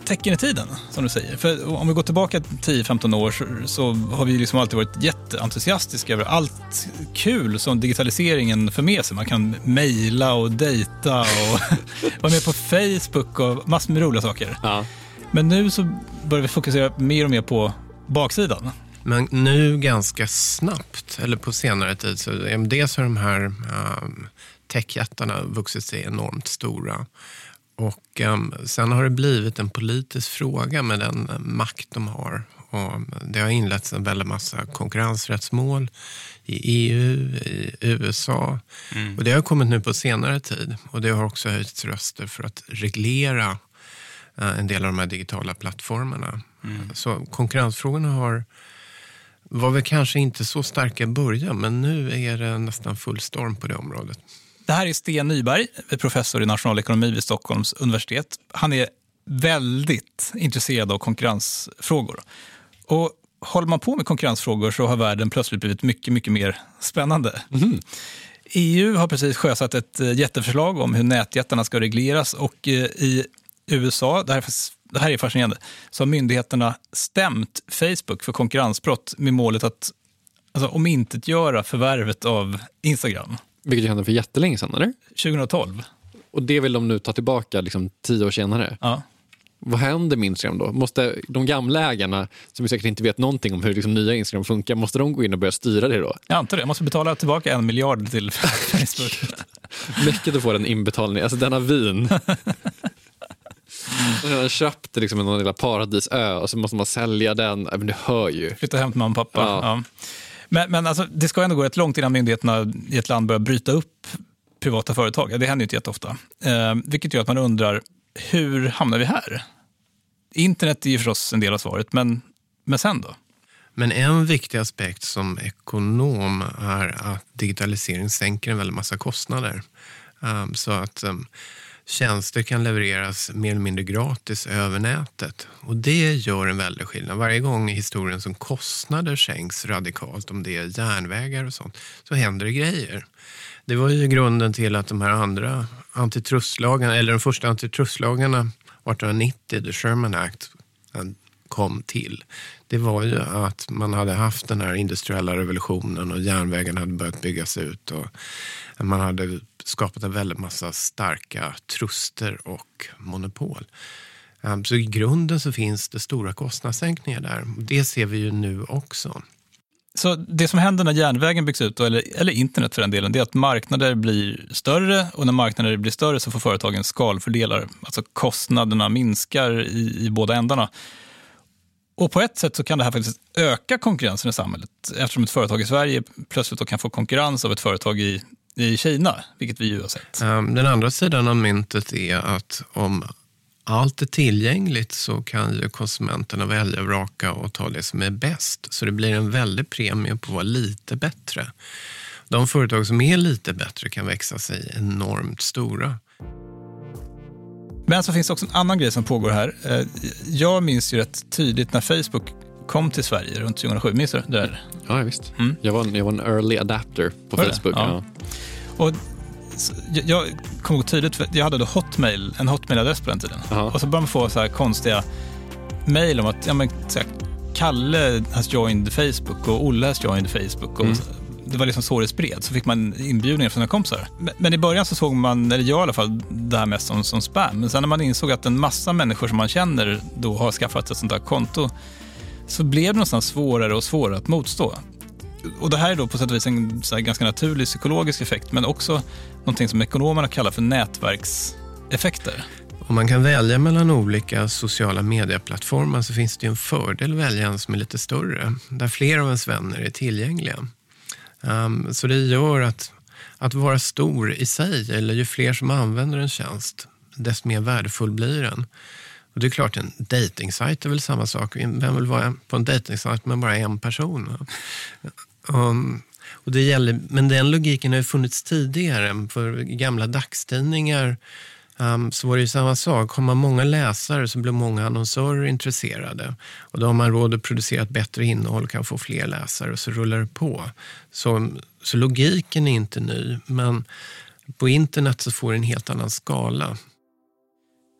tecken i tiden, som du säger. För om vi går tillbaka 10-15 år så, så, har vi liksom alltid varit jätteentusiastiska över allt kul som digitaliseringen för med sig. Man kan mejla och dejta och (laughs) vara med på Facebook och massor med roliga saker. Ja. Men nu så börjar vi fokusera mer och mer på baksidan. Men nu ganska snabbt, eller på senare tid, så dels har de här um, techjättarna vuxit sig enormt stora. Och um, sen har det blivit en politisk fråga med den makt de har. Och det har inletts en väldig massa konkurrensrättsmål i EU, i USA. Mm. Och det har kommit nu på senare tid. Och det har också höjts röster för att reglera uh, en del av de här digitala plattformarna. Mm. Så konkurrensfrågorna har var väl kanske inte så starka i början, men nu är det nästan full storm på det området. Det här är Sten Nyberg, professor i nationalekonomi vid Stockholms universitet. Han är väldigt intresserad av konkurrensfrågor. Och håller man på med konkurrensfrågor så har världen plötsligt blivit mycket, mycket mer spännande. Mm. EU har precis sjösatt ett eh, jätteförslag om hur nätjättarna ska regleras och eh, i USA, det här, det här är fascinerande, så har myndigheterna stämt Facebook för konkurrensbrott med målet att alltså, omintetgöra förvärvet av Instagram. Vilket hände för jättelänge sedan, eller? 2012. Och det vill de nu ta tillbaka liksom, tio år senare? Ja. Vad händer med Instagram då? Måste de gamla ägarna, som säkert inte vet någonting om hur liksom, nya Instagram funkar, måste de gå in och börja styra det då? Jag antar det. Jag måste betala tillbaka en miljard till (laughs) Facebook. (laughs) Mycket att få den inbetalning, alltså denna vin. (laughs) Man har köpt liksom en lilla paradisö och så måste man sälja den. Men du hör ju. Flytta hem till mamma och pappa. Ja. Ja. Men, men alltså, det ska ändå gå rätt långt innan myndigheterna i ett land börjar bryta upp privata företag. Det händer ju inte jätteofta. Eh, vilket gör att man undrar, hur hamnar vi här? Internet är ju förstås en del av svaret, men, men sen då? Men en viktig aspekt som ekonom är att digitalisering sänker en väldig massa kostnader. Um, så att um, tjänster kan levereras mer eller mindre gratis över nätet. Och det gör en väldig skillnad. Varje gång i historien som kostnader sänks radikalt, om det är järnvägar och sånt, så händer det grejer. Det var ju grunden till att de här andra antitrustlagarna, eller de första antitrustlagarna 1890, the Sherman Act, kom till. Det var ju att man hade haft den här industriella revolutionen och järnvägen hade börjat byggas ut. och Man hade skapat en väldigt massa starka truster och monopol. Ehm, så i grunden så finns det stora kostnadssänkningar där. Det ser vi ju nu också. Så det som händer när järnvägen byggs ut, eller, eller internet för den delen, det är att marknader blir större och när marknader blir större så får företagen skalfördelar. Alltså kostnaderna minskar i, i båda ändarna. Och på ett sätt så kan det här faktiskt öka konkurrensen i samhället eftersom ett företag i Sverige plötsligt då kan få konkurrens av ett företag i, i Kina, vilket vi ju har sett. Um, den andra sidan av myntet är att om allt är tillgängligt så kan ju konsumenterna välja, vraka och ta det som är bäst. Så det blir en väldig premie på att vara lite bättre. De företag som är lite bättre kan växa sig enormt stora. Men så finns det också en annan grej som pågår här. Eh, jag minns ju rätt tydligt när Facebook kom till Sverige runt 2007. Minns du det där? Ja, visst. Mm. Jag, var en, jag var en early adapter på var Facebook. Ja. Ja. Och jag kommer ihåg tydligt, för jag hade då hotmail, en hotmailadress på den tiden. Aha. Och så började man få så här konstiga mejl om att ja, men, så här, Kalle has joined Facebook och Olle has joined Facebook. Och mm. Det var liksom så det spreds. Så fick man inbjudningar från sina kompisar. Men, men, i början så såg man, eller jag i alla fall, det här mest som, som spam. Men sen när man insåg att en massa människor som man känner då har skaffat ett sånt där konto så blev det någonstans svårare och svårare att motstå och det här är då på sätt och vis en ganska naturlig psykologisk effekt, men också någonting som ekonomerna kallar för nätverkseffekter. Om man kan välja mellan olika sociala medieplattformar så finns det en fördel att välja en som är lite större, där fler av ens vänner är tillgängliga. Um, så det gör att, att vara stor i sig, eller ju fler som använder en tjänst, desto mer värdefull blir den. Och det är klart, en dejtingsajt är väl samma sak. Vem vill vara på en dejtingsajt med bara en person? Um, och det gäller, men den logiken har ju funnits tidigare. För gamla dagstidningar um, så var det ju samma sak. Har man många läsare så blir många annonsörer intresserade. Och då har man råd att producera ett bättre innehåll, kan få fler läsare och så rullar det på. Så, så logiken är inte ny, men på internet så får det en helt annan skala.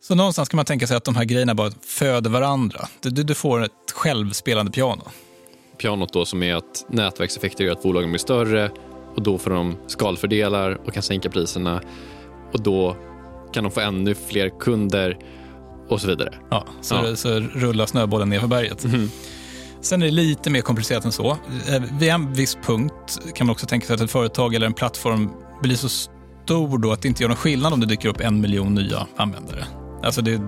Så någonstans kan man tänka sig att de här grejerna bara föder varandra. Du, du får ett självspelande piano pianot då som är att nätverkseffekter gör att bolagen blir större och då får de skalfördelar och kan sänka priserna och då kan de få ännu fler kunder och så vidare. Ja, så, ja. så rullar snöbollen ner för berget. Mm. Sen är det lite mer komplicerat än så. Eh, vid en viss punkt kan man också tänka sig att ett företag eller en plattform blir så stor då att det inte gör någon skillnad om det dyker upp en miljon nya användare. Alltså det,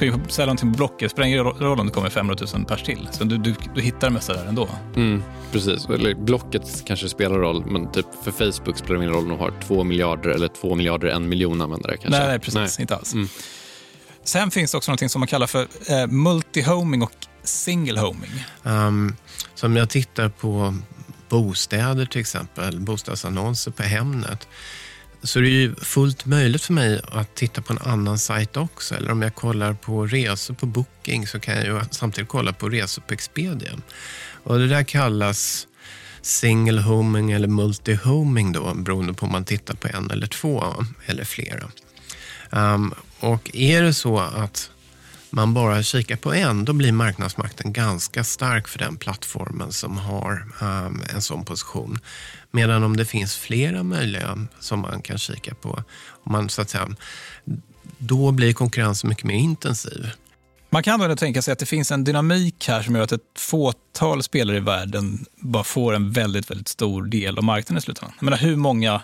ska ju sälja någonting på Blocket, det spelar ingen roll om det kommer 500 000 pers till. Så du, du, du hittar det mesta där ändå. Mm, precis, eller Blocket kanske spelar roll, men typ för Facebook spelar det ingen roll om de har 2 miljarder eller 2 miljarder en miljon användare. Kanske. Nej, nej precis, nej. inte alls. Mm. Sen finns det också något som man kallar för eh, multi-homing och single-homing. Um, så om jag tittar på bostäder till exempel, bostadsannonser på Hemnet, så det är ju fullt möjligt för mig att titta på en annan sajt också. Eller om jag kollar på resor på Booking så kan jag ju samtidigt kolla på resor på Expedia. Och det där kallas single homing eller multi-homing då, beroende på om man tittar på en eller två eller flera. Um, och är det så att man bara kikar på en, då blir marknadsmakten ganska stark för den plattformen som har um, en sån position. Medan om det finns flera möjliga som man kan kika på, om man, så att säga, då blir konkurrensen mycket mer intensiv. Man kan då tänka sig att det finns en dynamik här som gör att ett fåtal spelare i världen bara får en väldigt, väldigt stor del av marknaden i slutändan. Jag menar, hur många,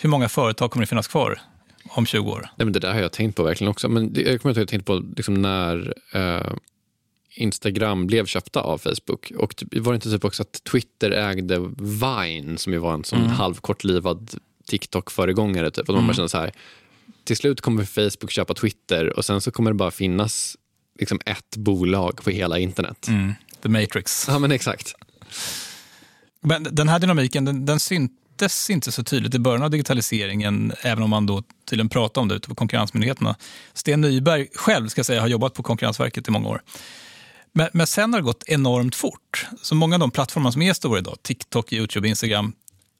hur många företag kommer det finnas kvar om 20 år? Nej, men det där har jag tänkt på verkligen också. Men det, jag kommer att jag tänkt på liksom när eh, Instagram blev köpta av Facebook. Och typ, var det inte typ också att Twitter ägde Vine som ju var en sån mm. halvkortlivad TikTok-föregångare. Typ. Och mm. man kände så här, till slut kommer Facebook köpa Twitter och sen så kommer det bara finnas liksom ett bolag på hela internet. Mm. The Matrix. Ja, men exakt. Men den här dynamiken, den, den syntes inte så tydligt i början av digitaliseringen, även om man då tydligen pratade om det ute på konkurrensmyndigheterna. Sten Nyberg själv ska säga, har jobbat på Konkurrensverket i många år. Men, men sen har det gått enormt fort. Så många av de plattformar som är stora idag, TikTok, YouTube, Instagram,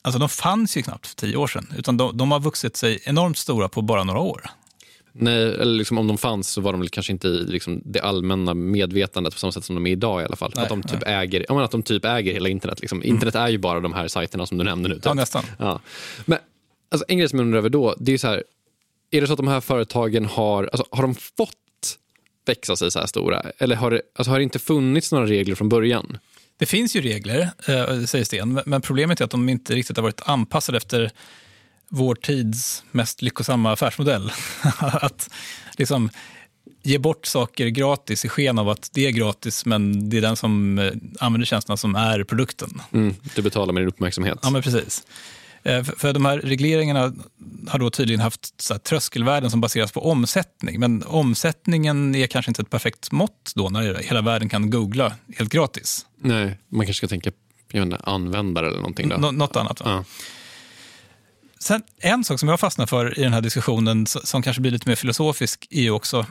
alltså de fanns ju knappt för tio år sedan. Utan de, de har vuxit sig enormt stora på bara några år. Nej, eller liksom, om de fanns så var de kanske inte i liksom, det allmänna medvetandet på samma sätt som de är idag i alla fall. Nej, att, de typ äger, ja, att de typ äger hela internet. Liksom. Mm. Internet är ju bara de här sajterna som du nämnde nu. Typ. Ja, nästan. Ja. Men alltså, en grej som jag undrar över då, det är så här, är det så att de här företagen har, alltså, har de fått växa sig så här stora? Eller har det, alltså, har det inte funnits några regler från början? Det finns ju regler, eh, säger Sten, men problemet är att de inte riktigt har varit anpassade efter vår tids mest lyckosamma affärsmodell. (laughs) att liksom ge bort saker gratis i sken av att det är gratis, men det är den som eh, använder tjänsterna som är produkten. Mm, du betalar med din uppmärksamhet. Ja, men precis. Eh, för de här regleringarna har då tydligen haft så tröskelvärden som baseras på omsättning. Men omsättningen är kanske inte ett perfekt mått då när hela världen kan googla helt gratis. Nej, man kanske ska tänka inte, användare eller någonting. Då. Nå något annat. Ja. Sen, en sak som jag fastnar för i den här diskussionen, som kanske blir lite mer filosofisk, är ju också,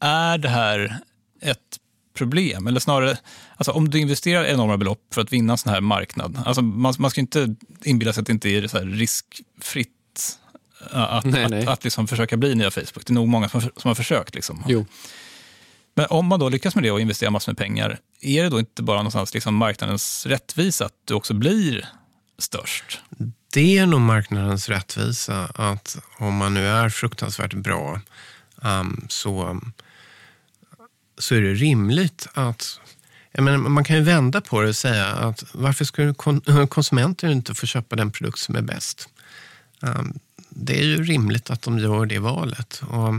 är det här ett problem? Eller snarare, alltså om du investerar enorma belopp för att vinna en sån här marknad, alltså man, man ska inte inbilla sig att det inte är så riskfritt att, nej, att, nej. att, att liksom försöka bli nya Facebook. Det är nog många som, som har försökt. Liksom. Jo. Men om man då lyckas med det och investerar massor med pengar, är det då inte bara någonstans liksom marknadens rättvisa att du också blir störst? Det är nog marknadens rättvisa att om man nu är fruktansvärt bra um, så, så är det rimligt att menar, man kan ju vända på det och säga att varför skulle (laughs) konsumenter inte få köpa den produkt som är bäst? Ehm, det är ju rimligt att de gör det valet. Och,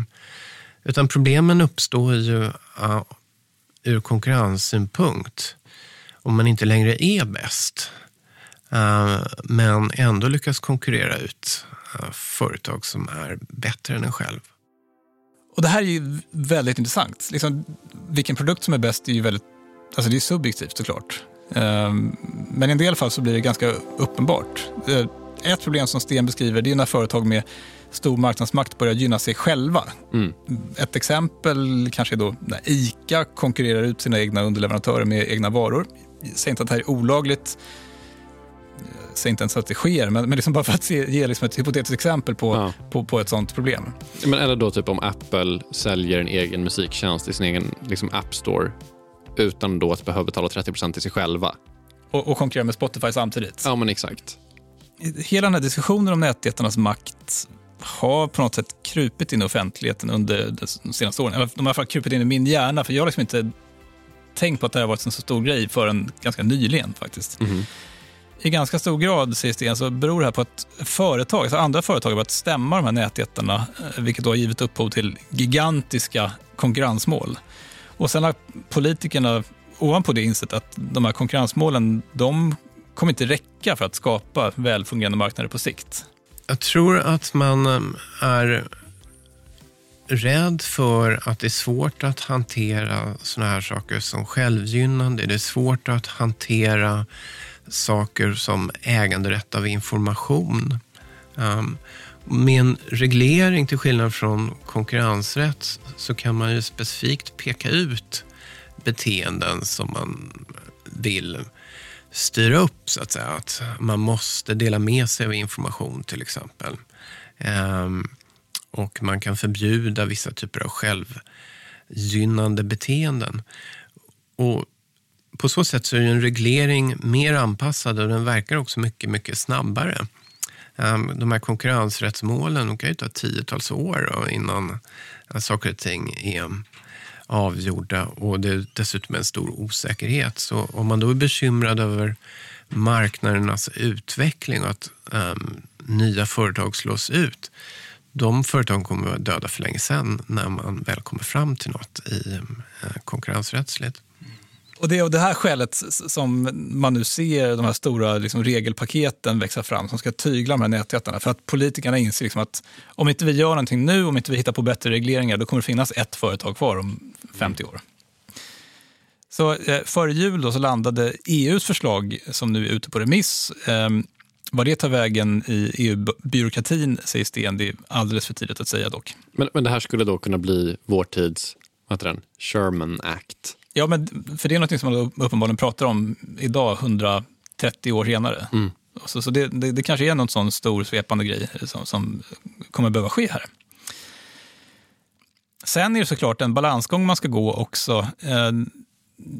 utan problemen uppstår ju uh, ur konkurrenssynpunkt om man inte längre är bäst. Uh, men ändå lyckas konkurrera ut uh, företag som är bättre än en själv. Och Det här är ju väldigt intressant. Liksom, vilken produkt som är bäst är ju väldigt alltså det är subjektivt såklart. Uh, men i en del fall så blir det ganska uppenbart. Ett problem som Sten beskriver det är när företag med stor marknadsmakt börjar gynna sig själva. Mm. Ett exempel kanske är då när ICA konkurrerar ut sina egna underleverantörer med egna varor. Jag säger inte att det här är olagligt, säger inte ens att det sker, men, men liksom bara för att se, ge liksom ett hypotetiskt exempel på, ja. på, på, ett sånt problem. Men eller då typ om Apple säljer en egen musiktjänst i sin egen liksom App Store utan då att behöva betala 30% till sig själva. Och, och konkurrera med Spotify samtidigt? Ja, men exakt. Hela den här diskussionen om nätjättarnas makt har på något sätt krupit in i offentligheten under de senaste åren. De har i alla fall krupit in i min hjärna, för jag har liksom inte tänkt på att det här varit en så stor grej förrän ganska nyligen faktiskt. Mm. I ganska stor grad, säger Sten, så beror det här på att företag, alltså andra företag har börjat stämma de här nätjättarna, eh, vilket då har givit upphov till gigantiska konkurrensmål. Och sen har politikerna ovanpå det insett att de här konkurrensmålen, de kommer inte räcka för att skapa välfungerande marknader på sikt. Jag tror att man eh, är rädd för att det är svårt att hantera såna här saker som självgynnande. Det är svårt att hantera saker som äganderätt av information. Um, med en reglering, till skillnad från konkurrensrätt, så kan man ju specifikt peka ut beteenden som man vill styra upp så att säga. Att man måste dela med sig av information till exempel. Um, och man kan förbjuda vissa typer av självgynnande beteenden. Och på så sätt så är en reglering mer anpassad och den verkar också mycket, mycket snabbare. Ehm, de här konkurrensrättsmålen de kan ju ta tiotals år innan eh, saker och ting är avgjorda och det är dessutom en stor osäkerhet. Så om man då är bekymrad över marknadernas utveckling och att um, nya företag slås ut, de företagen kommer att vara döda för länge sedan när man väl kommer fram till något i uh, konkurrensrättsligt. Och det är av det här skälet som man nu ser de här stora liksom, regelpaketen växa fram som ska tygla de här nätjättarna. För att politikerna inser liksom att om inte vi gör någonting nu, om inte vi hittar på bättre regleringar, då kommer det finnas ett företag kvar om 50 år. Så eh, före jul då så landade EUs förslag, som nu är ute på remiss. Eh, vad det tar vägen i EU-byråkratin, säger Sten, det är alldeles för tidigt att säga dock. Men, men det här skulle då kunna bli vår tids, vad heter den, Sherman Act? Ja, men för det är något som man uppenbarligen pratar om idag, 130 år senare. Mm. Så, så det, det, det, kanske är någon sån stor svepande grej som, som kommer behöva ske här. Sen är det såklart en balansgång man ska gå också. Eh,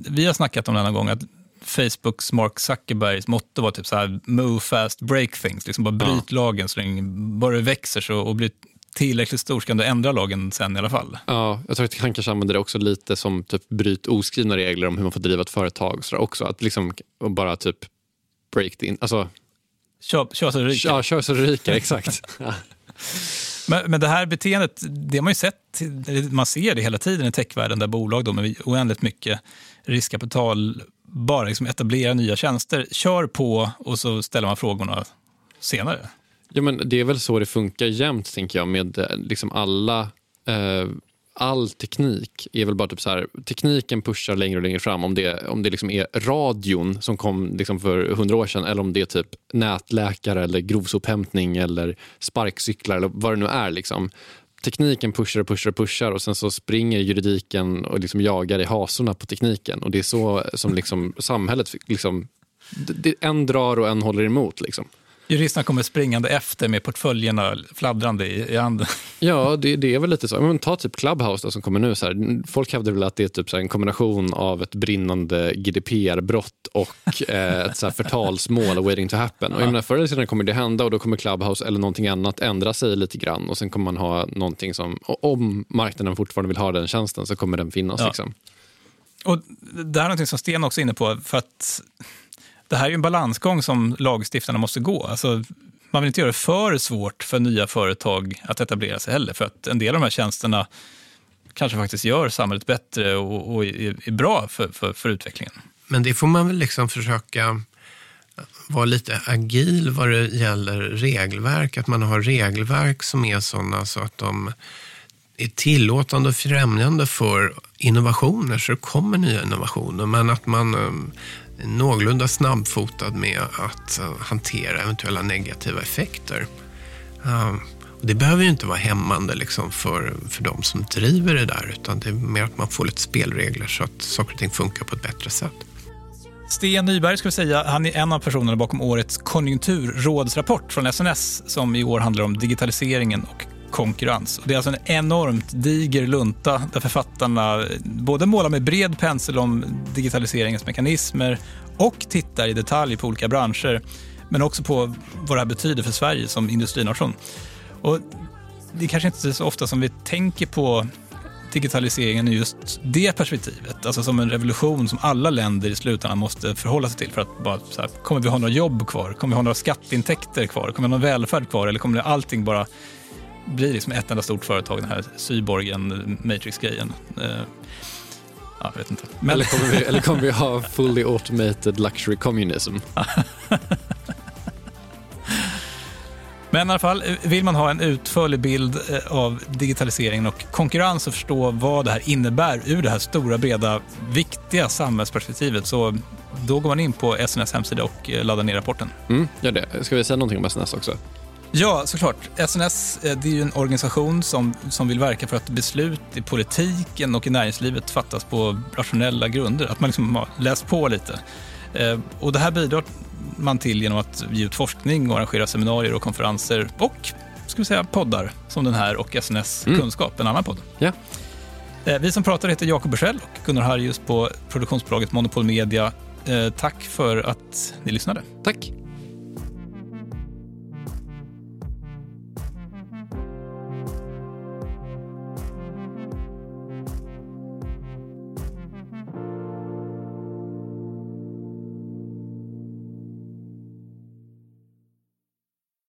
vi har snackat om det någon gång, att Facebooks Mark Zuckerbergs motto var typ så här, move fast, break things. Liksom bara bryt ja. lagen så länge bara det växer så, och blir tillräckligt stor ska du ändra lagen sen i alla fall. Ja, jag tror att han kanske använder det också lite som typ bryt oskrivna regler om hur man får driva ett företag. Så också att liksom bara typ break in, alltså... Kör, kör så du ryker. Ja, kör så du ryker, (laughs) exakt. men, men det här beteendet, det har man ju sett, man ser det hela tiden i techvärlden där bolag då med oändligt mycket riskkapital bara liksom etablerar nya tjänster, kör på och så ställer man frågorna senare. Ja, men det är väl så det funkar jämt, tänker jag, med eh, liksom alla... Eh, all teknik är väl bara typ så här, tekniken pushar längre och längre fram. Om det, om det liksom är radion som kom liksom för hundra år sedan eller om det är typ nätläkare eller grovsophämtning eller sparkcyklar eller vad det nu är. Liksom. Tekniken pushar och pushar och pushar och sen så springer juridiken och liksom jagar i hasorna på tekniken. Och Det är så som liksom samhället... Liksom, det, en drar och en håller emot. Liksom. Juristerna kommer springande efter med portföljerna fladdrande i, i handen. Ja, det, det, är väl lite så. Men ta typ Clubhouse då, som kommer nu. Så här. Folk hävdar väl att det är typ så en kombination av ett brinnande GDPR-brott och (laughs) eh, ett så här förtalsmål waiting to happen. Och jag menar, förr eller senare kommer det hända och då kommer Clubhouse eller någonting annat ändra sig lite grann och sen kommer man ha någonting som, om marknaden fortfarande vill ha den tjänsten så kommer den finnas. Ja. Liksom. Och det här är något som Sten också är inne på, för att det här är en balansgång som lagstiftarna måste gå. Alltså, man vill inte göra det för svårt för nya företag att etablera sig heller. För att en del av de här tjänsterna kanske faktiskt gör samhället bättre och, och är, bra för, för, för, utvecklingen. Men det får man väl liksom försöka vara lite agil vad det gäller regelverk. Att man har regelverk som är sådana så att de är tillåtande och främjande för innovationer, så det kommer nya innovationer. Men att man eh, någorlunda snabbfotad med att eh, hantera eventuella negativa effekter. Ehm, och det behöver ju inte vara hämmande liksom för, för de som driver det där utan det är mer att man får lite spelregler så att saker och ting funkar på ett bättre sätt. Sten Nyberg ska vi säga, han är en av personerna bakom årets konjunkturrådsrapport från SNS som i år handlar om digitaliseringen och konkurrens. det är alltså en enormt diger lunta där författarna både målar med bred pensel om digitaliseringens mekanismer och tittar i detalj på olika branscher, men också på vad det här betyder för Sverige som industrination. Och det är kanske inte så ofta som vi tänker på digitaliseringen i just det perspektivet. Alltså som en revolution som alla länder i slutändan måste förhålla sig till. För att bara så här, kommer vi ha några jobb kvar? Kommer vi ha några skatteintäkter kvar? Kommer vi ha någon välfärd kvar? Eller kommer allting bara blir liksom ett enda stort företag, den här cyborgen, Matrix-grejen. Eh, ja, jag vet inte. Men... Eller, kommer vi, eller kommer vi ha fully automated luxury communism? (laughs) Men i alla fall, vill man ha en utförlig bild eh, av digitaliseringen och konkurrens och förstå vad det här innebär ur det här stora, breda, viktiga samhällsperspektivet så då går man in på SNS hemsida och eh, laddar ner rapporten. Mm, gör det. Ska vi säga någonting om SNS också? Ja, såklart. SNS eh, det är ju en organisation som, som vill verka för att beslut i politiken och i näringslivet fattas på rationella grunder. Att man liksom har läst på lite. Eh, och det här bidrar man till genom att ge ut forskning och arrangera seminarier och konferenser och ska vi säga, poddar som den här och SNS Mm. Kunskap, en annan podd. Ja. Eh, Vi som pratar heter Jakob Bursell och Gunnar Harjus på produktionsbolaget Monopol Media. Tack för att ni lyssnade. Tack.